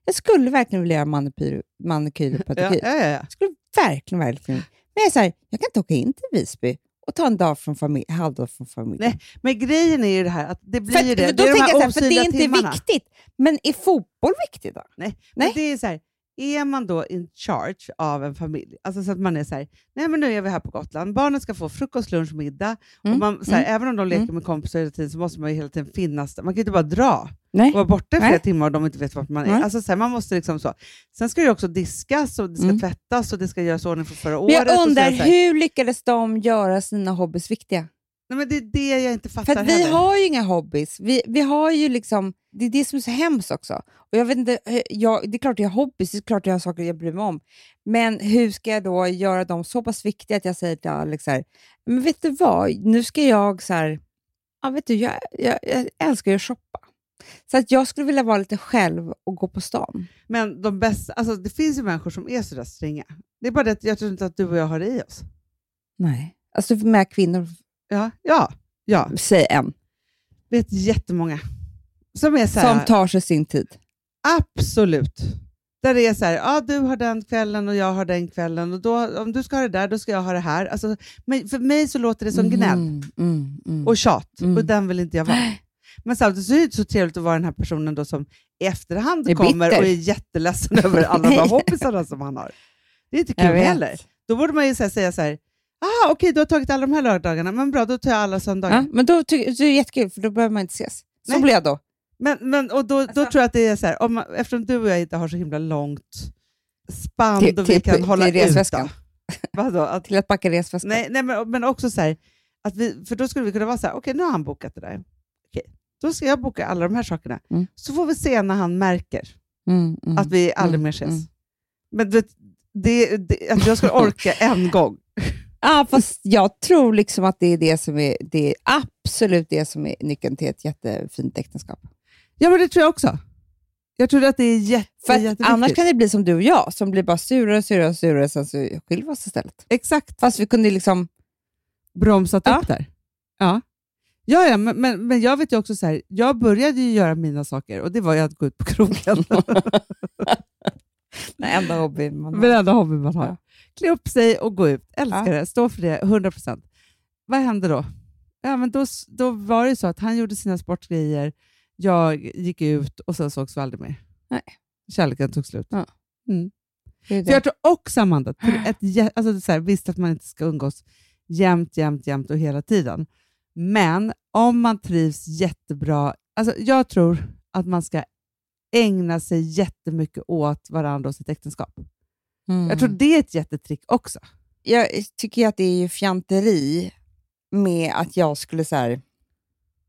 Jag skulle verkligen vilja göra manikyr, manikyr och Ja, pedikyr. ja, ja, ja. Skulle verkligen, verkligen. Men jag så här, jag kan inte åka in till Visby och ta en dag från familj, halvdag från familjen. Nej, Men grejen är ju det här att det blir för, det. för det då är de här jag så här, för det är inte timmarna. viktigt. Men är fotboll viktigt då? Nej, Nej. Men det är så här, är man då in charge av en familj, alltså så att man är så här, nej men nu är vi här på Gotland, barnen ska få frukost, lunch, middag, Mm, och man, så här, mm, även om de leker mm. med kompisar hela tiden så måste man ju hela tiden finnas där. Man kan ju inte bara dra Nej. och vara borta i flera timmar och de inte vet vart man är. Alltså, så här, man måste liksom så. Sen ska det ju också diskas och det ska Mm. tvättas och det ska göras ordning för förra Men året. jag och så undrar, hur lyckades de göra sina hobbys viktiga? Nej, men det är det jag inte fattar För att vi heller. har ju inga hobbys. Vi, vi har ju liksom, det är det som är så hemskt också. Och jag vet inte, eh, jag, det är klart jag har hobbys, det är klart jag har saker jag bryr mig om. Men hur ska jag då göra dem så pass viktiga att jag säger till Alex så här, men vet du vad, nu ska jag så här, ja, vet du, jag, jag, jag älskar ju att shoppa. Så att jag skulle vilja vara lite själv och gå på stan. Men de bästa, alltså, det finns ju människor som är sådär stränga. Det är bara det att jag tror inte att du och jag har det i oss. Nej. Alltså med kvinnor, Ja, ja, ja. säg en, vet jättemånga som är så här, som tar sig sin tid. absolut. Där det är så här, ja, du har den kvällen och jag har den kvällen och då, om du ska ha det där, då ska jag ha det här. Alltså, men för mig så låter det som gnäll Mm, mm, mm. och tjat Mm. och den vill inte jag vara. Men samtidigt så är det inte så trevligt att vara den här personen då som i efterhand Är kommer bitter. och är jätteledsen över alla de här hobbiesarna som han har. Det är inte kul heller. Då borde man ju så här, säga så här, ah, okej, du har tagit alla de här lördagarna, men bra, då tar jag alla söndagar. Ja, men då tycker det är jättekul, för då behöver man inte ses. Så Nej. blir jag då. Men, men, och då, då Alltså- tror jag att det är så här, om eftersom du och jag inte har så himla långt spann Till- då vi till- kan till hålla ut. resväskan. Då. Vadå? Att, Till att packa resväskan. nej, nej, men, men också så här, att vi, för då skulle vi kunna vara så här, okej nu har han bokat det där. Okej, då ska jag boka alla de här sakerna. Mm. Så får vi se när han märker Mm, mm. att vi aldrig mm, mer ses. mm. Men du vet, det, det, att jag skulle orka en gång. Ja, fast jag tror liksom att det är det som är, det är absolut det som är nyckeln till ett jättefint äktenskap. Ja, men det tror jag också. Jag tror att det är jätte, För jätteviktigt. annars kan det bli som du och jag, som blir bara surare och surare och surare, sen så skiljer vi oss istället. Exakt. Fast vi kunde liksom... bromsat Ja. upp där. Ja, ja, ja men, men, men jag vet ju också så här, jag började ju göra mina saker och det var ju att gå ut på krogen. Den enda hobby man Den har. enda hobby man har. Ja. Klä upp sig och gå ut. Älskar Ja. det, stå för det 100%. Vad hände då? Ja, men då? Då var det så att han gjorde sina sportgrejer, jag gick ut och sen sågs vi aldrig mer. Nej. Kärleken tog slut. Ja. Mm. Det För jag det. tror också, Amanda, till ett, alltså så här, visst att man inte ska umgås jämt, jämt, jämt och hela tiden. Men om man trivs jättebra, alltså jag tror att man ska ägna sig jättemycket åt varandra och sitt äktenskap. Mm. Jag tror det är ett jättetrick också. jag tycker att det är ju fjanteri med att jag skulle så här,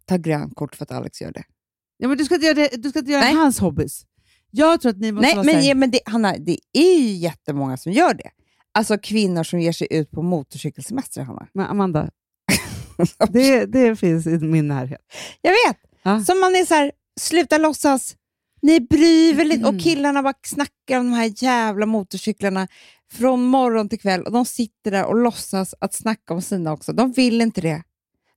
ta grönt kort för att Alex gör det. Ja, men du ska inte göra, det, du ska inte göra Nej. hans hobbys. Jag tror att ni måste Nej, vara men, här, ja, men det, Hanna, det är ju jättemånga som gör det. Alltså kvinnor som ger sig ut på motorcykelsemester, Hanna. men Amanda, det, det finns i min närhet. Jag vet! Ja. Som man är så här, sluta låtsas, Ni bryr väl inte? Och killarna bara snackar om de här jävla motorcyklarna från morgon till kväll och de sitter där och låtsas att snacka om sina också. De vill inte det.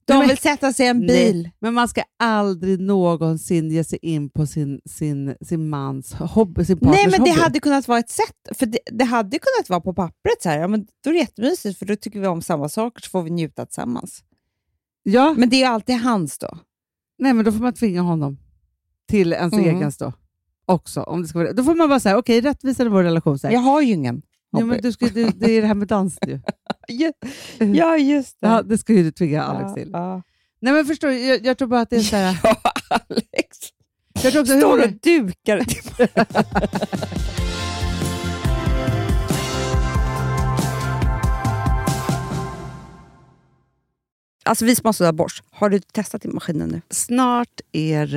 De Nej, men- vill sätta sig i en bil. Men man ska aldrig någonsin ge sig in på sin, sin, sin mans hobby, sin partners Nej, men det hobby. hade kunnat vara ett sätt. För det, det hade kunnat vara på pappret så här. Ja, men då är det jättemysigt för då tycker vi om samma saker så får vi njuta tillsammans. Ja, Men det är ju alltid hans då. nej, men då får man tvinga honom till ens Mm. egen då. Också, om det ska vara, då får man bara säga, okej, rättvisa i vår relation. Så här. Jag har ju ingen ja, men du ska, du, det är det här med dans ju. Ja, just det. Ja, det ska ju du tvinga Alex till. Ja, Nej, men förstår du, jag, jag tror bara att det är så här... ja Alex. Jag tror också, Står och dukar. alltså vi sponsrar Bosch. Har du testat i maskinen nu? Snart är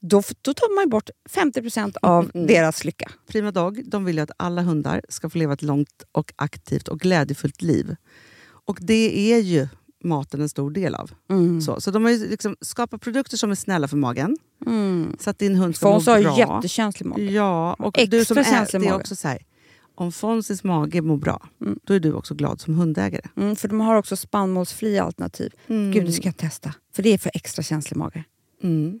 då, då tar man bort 50% av Mm. deras lycka. Prima Dog de vill ju att alla hundar ska få leva ett långt, och aktivt och glädjefullt liv. Och det är ju maten en stor del av. Mm. Så, så de har liksom skapat produkter som är snälla för magen, Mm. så att din hund ska må Fons har bra. jättekänslig mage. Ja, och Extra du som är, känslig det är också så här, om Fonzys mage mår bra, Mm. då är du också glad som hundägare. Mm, för de har också spannmålsfria alternativ. Mm. Gud, det ska jag testa. För det är för extra känslig mage. Mm.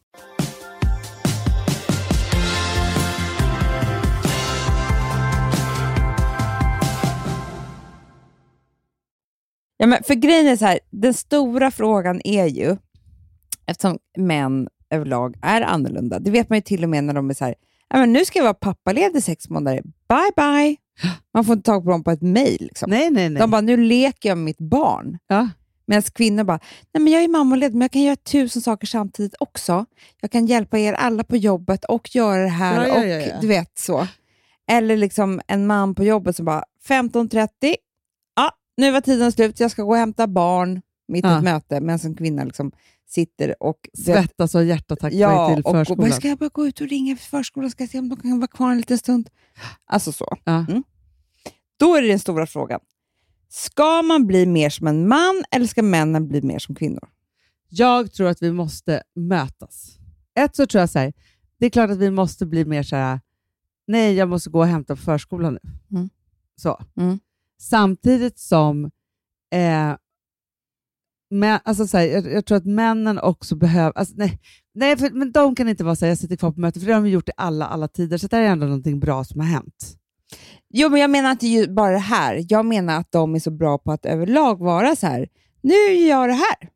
Ja, men för grejen är så här, den stora frågan är ju, eftersom män överlag är annorlunda, det vet man ju till och med när de är så här, men nu ska jag vara pappaledig i sex månader, bye bye. Man får inte tag på dem på ett mejl. Liksom. Nej, nej, nej. De bara, nu leker jag med mitt barn. ja. Medan kvinnor bara, nej men jag är mammaledig men jag kan göra tusen saker samtidigt också. Jag kan hjälpa er alla på jobbet och göra det här. Ja, ja, och du vet så. Eller liksom en man på jobbet som bara, 15.30, ja, nu var tiden slut, jag ska gå och hämta barn mitt i Ja. ett möte. Men som kvinna liksom sitter och... Svettas och hjärtattack Ja, till och, och förskolan. bara, ska jag bara gå ut och ringa för förskolan? Ska jag se om de kan vara kvar en liten stund? Alltså så. Ja. Mm. Då är det den stora frågan. Ska man bli mer som en man eller ska männen bli mer som kvinnor? Jag tror att vi måste mötas. Ett så tror jag så här, det är klart att vi måste bli mer så här, nej jag måste gå och hämta på förskolan nu. Mm. Så. Mm. Samtidigt som, eh, men, alltså så här, jag, jag tror att männen också behöver, alltså, nej, nej för, men de kan inte vara så här, jag sitter kvar på mötet, för det har de gjort i alla, alla tider, så det här är ändå någonting bra som har hänt. Jo, men jag menar inte ju bara det här. Jag menar att de är så bra på att överlag vara så här. Nu gör jag det här.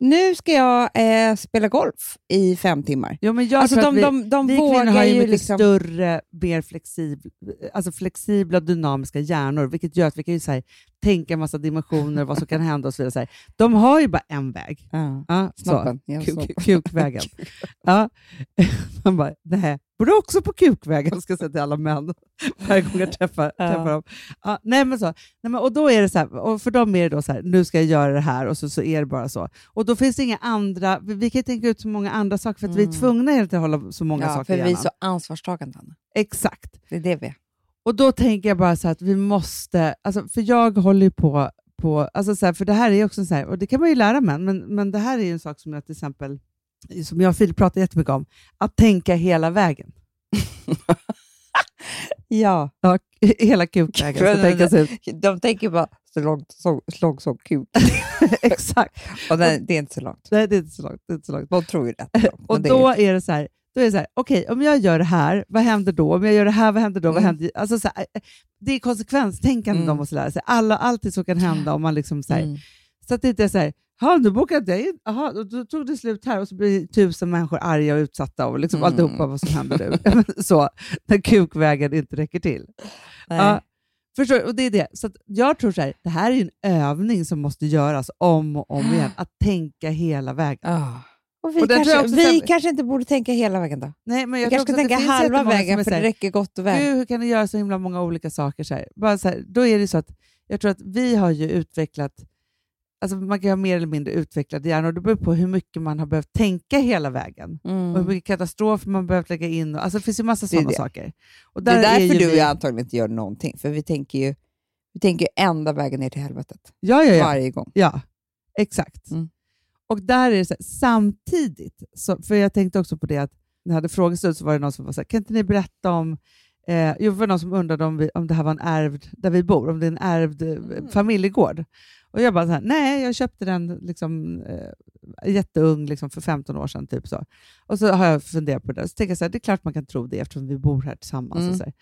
Nu ska jag eh, spela golf i fem timmar. Jo, men jag Alltså de, vi, de, de vi kvinnor har ju mycket liksom... större, mer flexibla, alltså flexibla dynamiska hjärnor, vilket gör att vi kan ju så här, tänka en massa dimensioner, vad som kan hända och så vidare. Så här. De har ju bara en väg. Ja. Ja. Ja, snoppen. Kukvägen. ja. Man bara, nej, borde också på kukvägen, ska jag säga till alla män varje gång jag träffar, Ja. träffar dem. Ja, nej, men så. Nej, men, och då är det så här, och för dem är det då så här, nu ska jag göra det här och så, så är det bara så. Och då finns det inga andra, vi, kan tänka ut så många andra saker för att vi är Mm. tvungna tiden att hålla så många Ja, saker för vi är så ansvarstagande. Exakt. Det är det vi är. Och då tänker jag bara så här att vi måste, alltså, för jag håller ju på, på alltså så här, för det här är ju också så här, och det kan man ju lära män, men, men det här är en sak som jag till exempel, som jag och Filip pratar jättemycket om, att tänka hela vägen. Ja. Ja, hela kukvägen ska tänkas ut. De tänker bara så långt, som kuk. Exakt. Och det, det är inte så långt. Nej, det är inte så långt. Det är inte så långt. De tror ju rätt. Och då är, är det så här, då är det så här, okej, om jag gör det här, vad händer då? Om jag gör det här, vad händer då? Vad Mm. händer? Alltså så här, det är konsekvenstänkande Mm. de måste lära sig. Alla, alltid så kan hända om man liksom så här, mm. Så att det inte är så här, "Ja, nu bokade jag in, och då tog det slut här och så blir tusen människor arga och utsatta och liksom Mm. alltihopa vad som händer nu. så, när kukvägen inte räcker till. Nej. Ja, förstår du? Och det är det. Så att jag tror så här, det här är en övning som måste göras om och om igen, att tänka hela vägen. Ah. Och vi, Och kanske, också vi här- kanske inte borde tänka hela vägen då. Nej, men Vi jag kanske tror ska tänka halva vägen för det räcker gott och väl. Gud, hur kan ni göra så himla många olika saker? Så här? Bara så här, då är det så att jag tror att vi har ju utvecklat, alltså man kan ha mer eller mindre utvecklade hjärnor, det beror på hur mycket man har behövt tänka hela vägen. Och hur Mm. mycket katastrofer man behövt lägga in. Och, alltså det finns ju massa är sådana saker. Och Det är där därför ju du och vi- jag antagligen inte gör någonting. För vi tänker ju vi tänker ända vägen ner till helvetet. Ja, ja, ja. Varje gång. ja exakt. Mm. Och där är det så här, samtidigt, så, för jag tänkte också på det att när jag hade frågestund så var det någon som var så här, kan inte ni berätta om Eh, jo, det var någon som undrade om, vi, om det här var en ärvd, där vi bor, om det är en ärvd eh, Mm. familjegård. Och jag bara så här, nej, jag köpte den liksom, eh, jätteung, liksom för 15 år sedan. Typ så. Och så har jag funderat på det. Så tänker jag så här, det är klart man kan tro det eftersom vi bor här tillsammans. Mm. Och så här.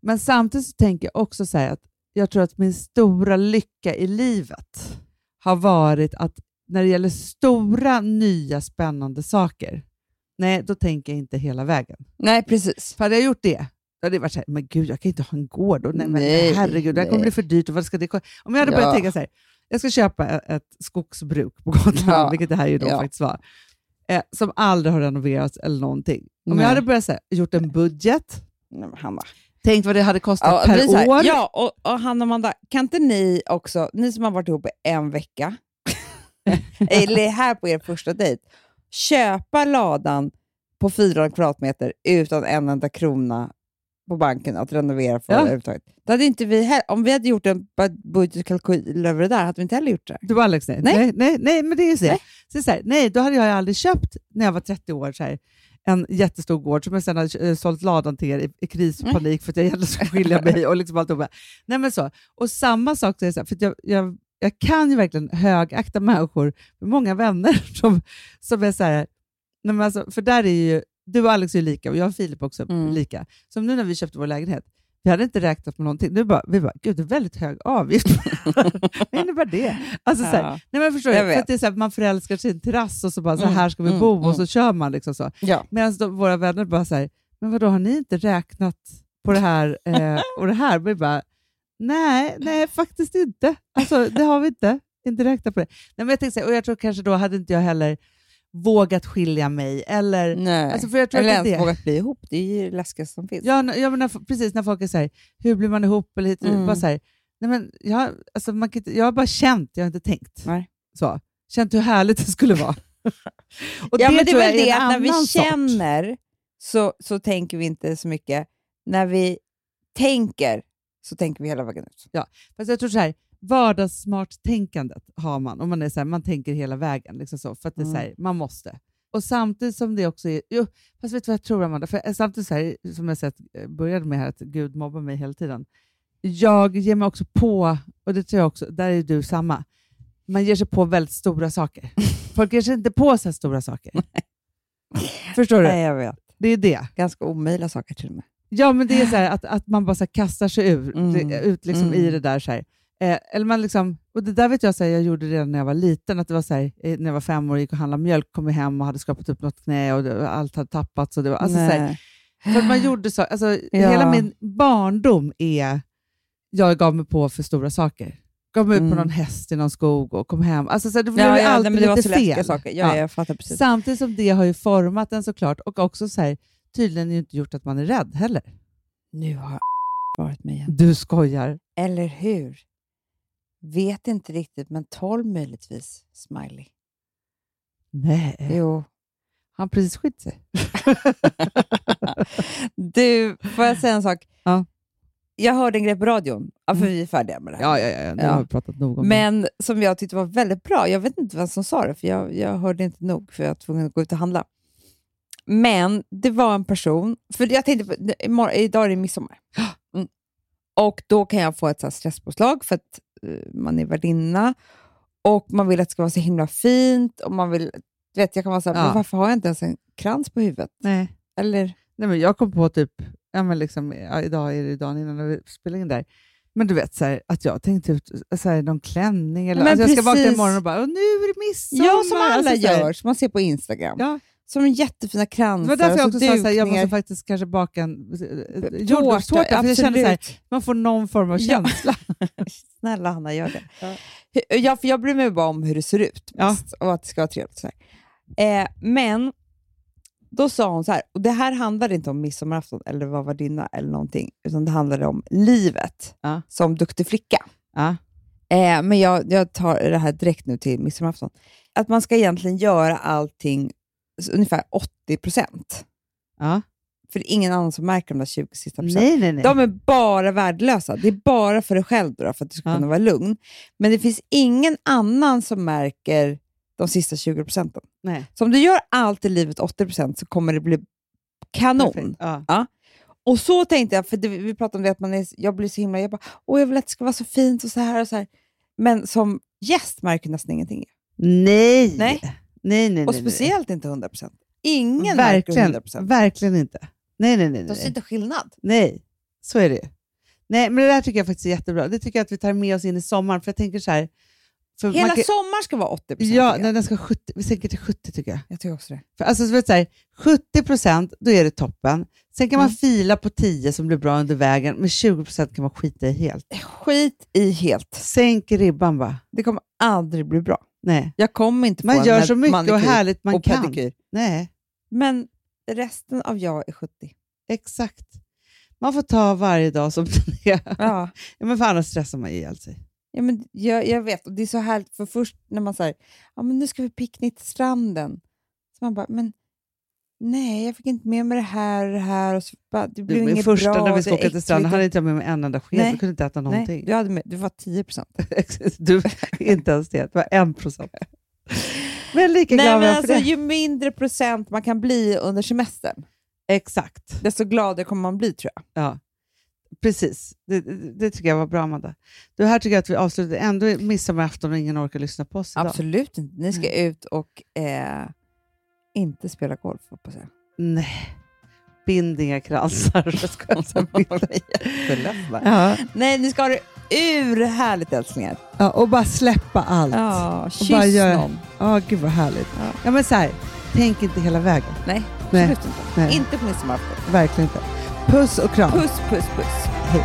Men samtidigt så tänker jag också så att jag tror att min stora lycka i livet har varit att när det gäller stora, nya, spännande saker, nej, då tänker jag inte hela vägen. Nej, precis. För hade jag gjort det, då hade det varit så här, men gud, jag kan inte ha en gård. Och nej, men Nej, herregud, det här kommer bli för dyrt. Och vad ska det Om jag hade börjat Ja. tänka så här, jag ska köpa ett, skogsbruk på Gotland, Ja. vilket det här ju då Ja. faktiskt var, eh, som aldrig har renoverats eller någonting. Om Nej. jag hade börjat så här, gjort en budget, Nej, Hanna. tänkt vad det hade kostat Ja, per här, år. Ja, och, och Hanna och Amanda, kan inte ni också, ni som har varit ihop i en vecka, eller är här på er första dejt, köpa ladan på 400 kvadratmeter utan en enda krona på banken att renovera för Ja. överhuvudtaget. Det hade inte vi heller, om vi hade gjort en bud- budgetkalkyl över det där, hade vi inte heller gjort det. Du Alex, nej. Nej. Nej. Nej, nej, men det är ju så. Nej. Så så här, nej, då hade jag aldrig köpt, när jag var 30 år, så här, en jättestor gård som jag sedan hade eh, sålt ladan till er i, i krispanik för att jag gärna skulle skilja mig. och liksom alltihopa. Nej, men så. Och samma sak, så här, för jag, jag, jag kan ju verkligen högakta människor, många vänner som, som är så här, nej, men alltså, för där är ju, du och Alex är lika och jag och Filip också Mm. lika. Som nu när vi köpte vår lägenhet, vi hade inte räknat på någonting. Nu bara, vi bara, gud det är väldigt hög avgift. Vad innebär det? Alltså, så här, Ja. Nej, men förstår Jag jag. För att det är så här, man förälskar en terrass och så bara, så Mm, här ska vi mm, bo mm. och så kör man. liksom så. Ja. Medan de- våra vänner bara så här, men vadå, har ni inte räknat på det här eh, och det här? Vi bara, nej, nej, faktiskt inte. Alltså, det har vi inte. Inte räknat på det. Nej, men jag, tänkte, och jag tror kanske då hade inte jag heller vågat skilja mig. Eller, Nej. alltså, för jag tror Eller att ens det, vågat bli ihop, det är ju det läskigaste som finns. Ja, n- ja men när, precis när folk är så här, hur blir man ihop? Eller hit, Mm. bara så här, nej men jag, alltså man kan jag har bara känt, jag har inte tänkt. Nej. Så. Känt hur härligt det skulle vara. Och ja, men det är väl jag det att när vi sort. känner så, så tänker vi inte så mycket. När vi tänker så tänker vi hela vägen ut. Fast jag tror så här, vardagssmart-tänkandet har man. Om man, är så här, man tänker hela vägen. Liksom så, för att det är så här, man måste. Och samtidigt som det också är... Jo, fast vet du vad jag tror, Amanda? För samtidigt så här, som jag sett, eh, började med här, att Gud mobbar mig hela tiden. Jag ger mig också på, och det tror jag också, där är du samma, man ger sig på väldigt stora saker. Folk ger sig inte på så här stora saker. Förstår du? Nej, jag vet. Det är det. Ganska omöjliga saker till och med. Ja, men det är så här att, att man bara så kastar sig ur, Mm. ut liksom Mm. i det där. Så här. Eh, eller man liksom, och det där vet jag här, jag gjorde redan när jag var liten, att det var så här, eh, när jag var fem år och gick och handlade mjölk, kom jag hem och hade skapat upp något knä och det, allt hade tappats. Och det var, alltså, så här, för att man gjorde så, alltså, Ja. Hela min barndom är, jag gav mig på för stora saker. Gav mig ut Mm. på någon häst i någon skog och kom hem. Alltså, så här, det blev Ja, ja, alltid nej, lite fel. saker. Ja, Ja. Jag fattar precis. Samtidigt som det har ju format en såklart och också så här, tydligen inte gjort att man är rädd heller. Nu har varit med igen. Du skojar. Eller hur? Vet inte riktigt, men 12 möjligtvis. Smiley. Nej. Jo. Han precis skilt sig. Du, får jag säga en sak? Ja. Jag hörde en grej på radion, ja, för Mm. vi är färdiga med det här. Ja, ja, ja. Nu Ja. har vi pratat nog om det. Men som jag tyckte var väldigt bra. Jag vet inte vem som sa det, för jag, jag hörde inte nog, för jag var tvungen att gå ut och handla. Men det var en person, för jag tänkte, på- imorgon, idag är det midsommar. Mm. Och då kan jag få ett så stresspåslag för att man är värdinna och man vill att det ska vara så himla fint och man vill, vet, jag kan vara så här, Ja. men varför har jag inte ens en krans på huvudet? Nej. Eller, Nej, men jag kom på typ, ja, men liksom, ja, idag är det dagen innan vi spelar in där. Men du vet, så här, att jag tänkte ut så här, någon klänning. Eller, Men alltså, jag ska vakna imorgon och bara, "Åh, nu är det midsommar. ja, som alla Alltså, så här, gör, som man ser på Instagram. Ja, Som jättefina det kransar var därför jag också så sa att jag måste faktiskt kanske baka en eh, Tårta, jordgubbstårta. För jag kände så här, man får någon form av Ja. känsla. Snälla Hanna, gör det. Ja. Ja, för jag bryr mig bara om hur det ser ut Ja. och att det ska vara trevligt. Så här. Eh, men då sa hon så här, och det här handlar inte om midsommarafton eller vad var dina eller någonting, utan det handlade om livet Ja. som duktig flicka. Ja. Eh, men jag, jag tar det här direkt nu till midsommarafton. Att man ska egentligen göra allting ungefär 80 procent. Ja. För det är ingen annan som märker de där 20 sista procenten. De är bara värdelösa. Det är bara för dig själv då, för att du ska Ja. kunna vara lugn. Men det finns ingen annan som märker de sista 20 procenten. nej. Så om du gör allt i livet 80 procent så kommer det bli kanon. Perfekt. Ja. Och så tänkte jag, för det, vi pratade om det, att man är, jag blir så himla... Jag bara, åh, jag vill att det ska vara så fint och så här och så här. Men som gäst märker jag nästan ingenting. Nej! Nej. Nej, nej, Och nej, nej. speciellt inte 100%. Ingen märker verkligen, 100%. verkligen inte. Nej, nej, nej. De nej. ser inte skillnad. Nej, så är det ju. Nej, men det där tycker jag faktiskt är jättebra. Det tycker jag att vi tar med oss in i sommaren. För jag tänker så här... För Hela man kan, sommaren ska vara 80%. Ja, tycker jag. nej, den ska 70, vi sänker till 70 tycker jag. jag tycker också det. För alltså, så vet så här, 70 procent, då är det toppen. Sen kan man Mm. fila på 10 som blir bra under vägen, men 20 procent kan man skita i helt. Skit i helt. Sänk ribban bara. Det kommer aldrig bli bra. Nej. Jag kommer inte Man gör så mycket och härligt man och kan. pedikyr. Nej, Men resten av jag är 70. exakt. Man får ta varje dag som den är. Ja. Ja, men för annars stressar man ihjäl sig. Ja, men jag, jag vet, och det är så härligt, för först när man säger ja, men nu ska vi picknick till stranden, så man bara, men nej, jag fick inte med mig det här det här, och så bara, det blev Du, inget första bra. när vi ska är åka till stranden hade inte jag med mig en enda sked. Nej. Jag kunde inte äta någonting. Nej, du, hade med, du var 10 procent. Du, inte ens det. Det var en procent. Men lika Nej, glad men alltså, ju mindre procent man kan bli under semestern, Exakt. desto gladare kommer man bli tror jag. Ja, precis. Det, det, tycker jag var bra, Amanda. Det här tycker jag att vi avslutar. Ändå midsommarafton och ingen orkar lyssna på oss idag. Absolut inte. Ni ska ut och eh, inte spela golf, hoppas jag. Nej. Bind inga kransar. Ja. Nej, ni ska ha det ur härligt älsklingar. ja, och bara släppa allt. Ja, Ja, kyss bara gör- någon. gud vad härligt. Ja. Ja. men så här, tänk inte hela vägen. Nej, Nej. absolut inte. Nej. Inte på midsommarafton. Verkligen inte. Puss och kram. Puss, puss, puss. Samma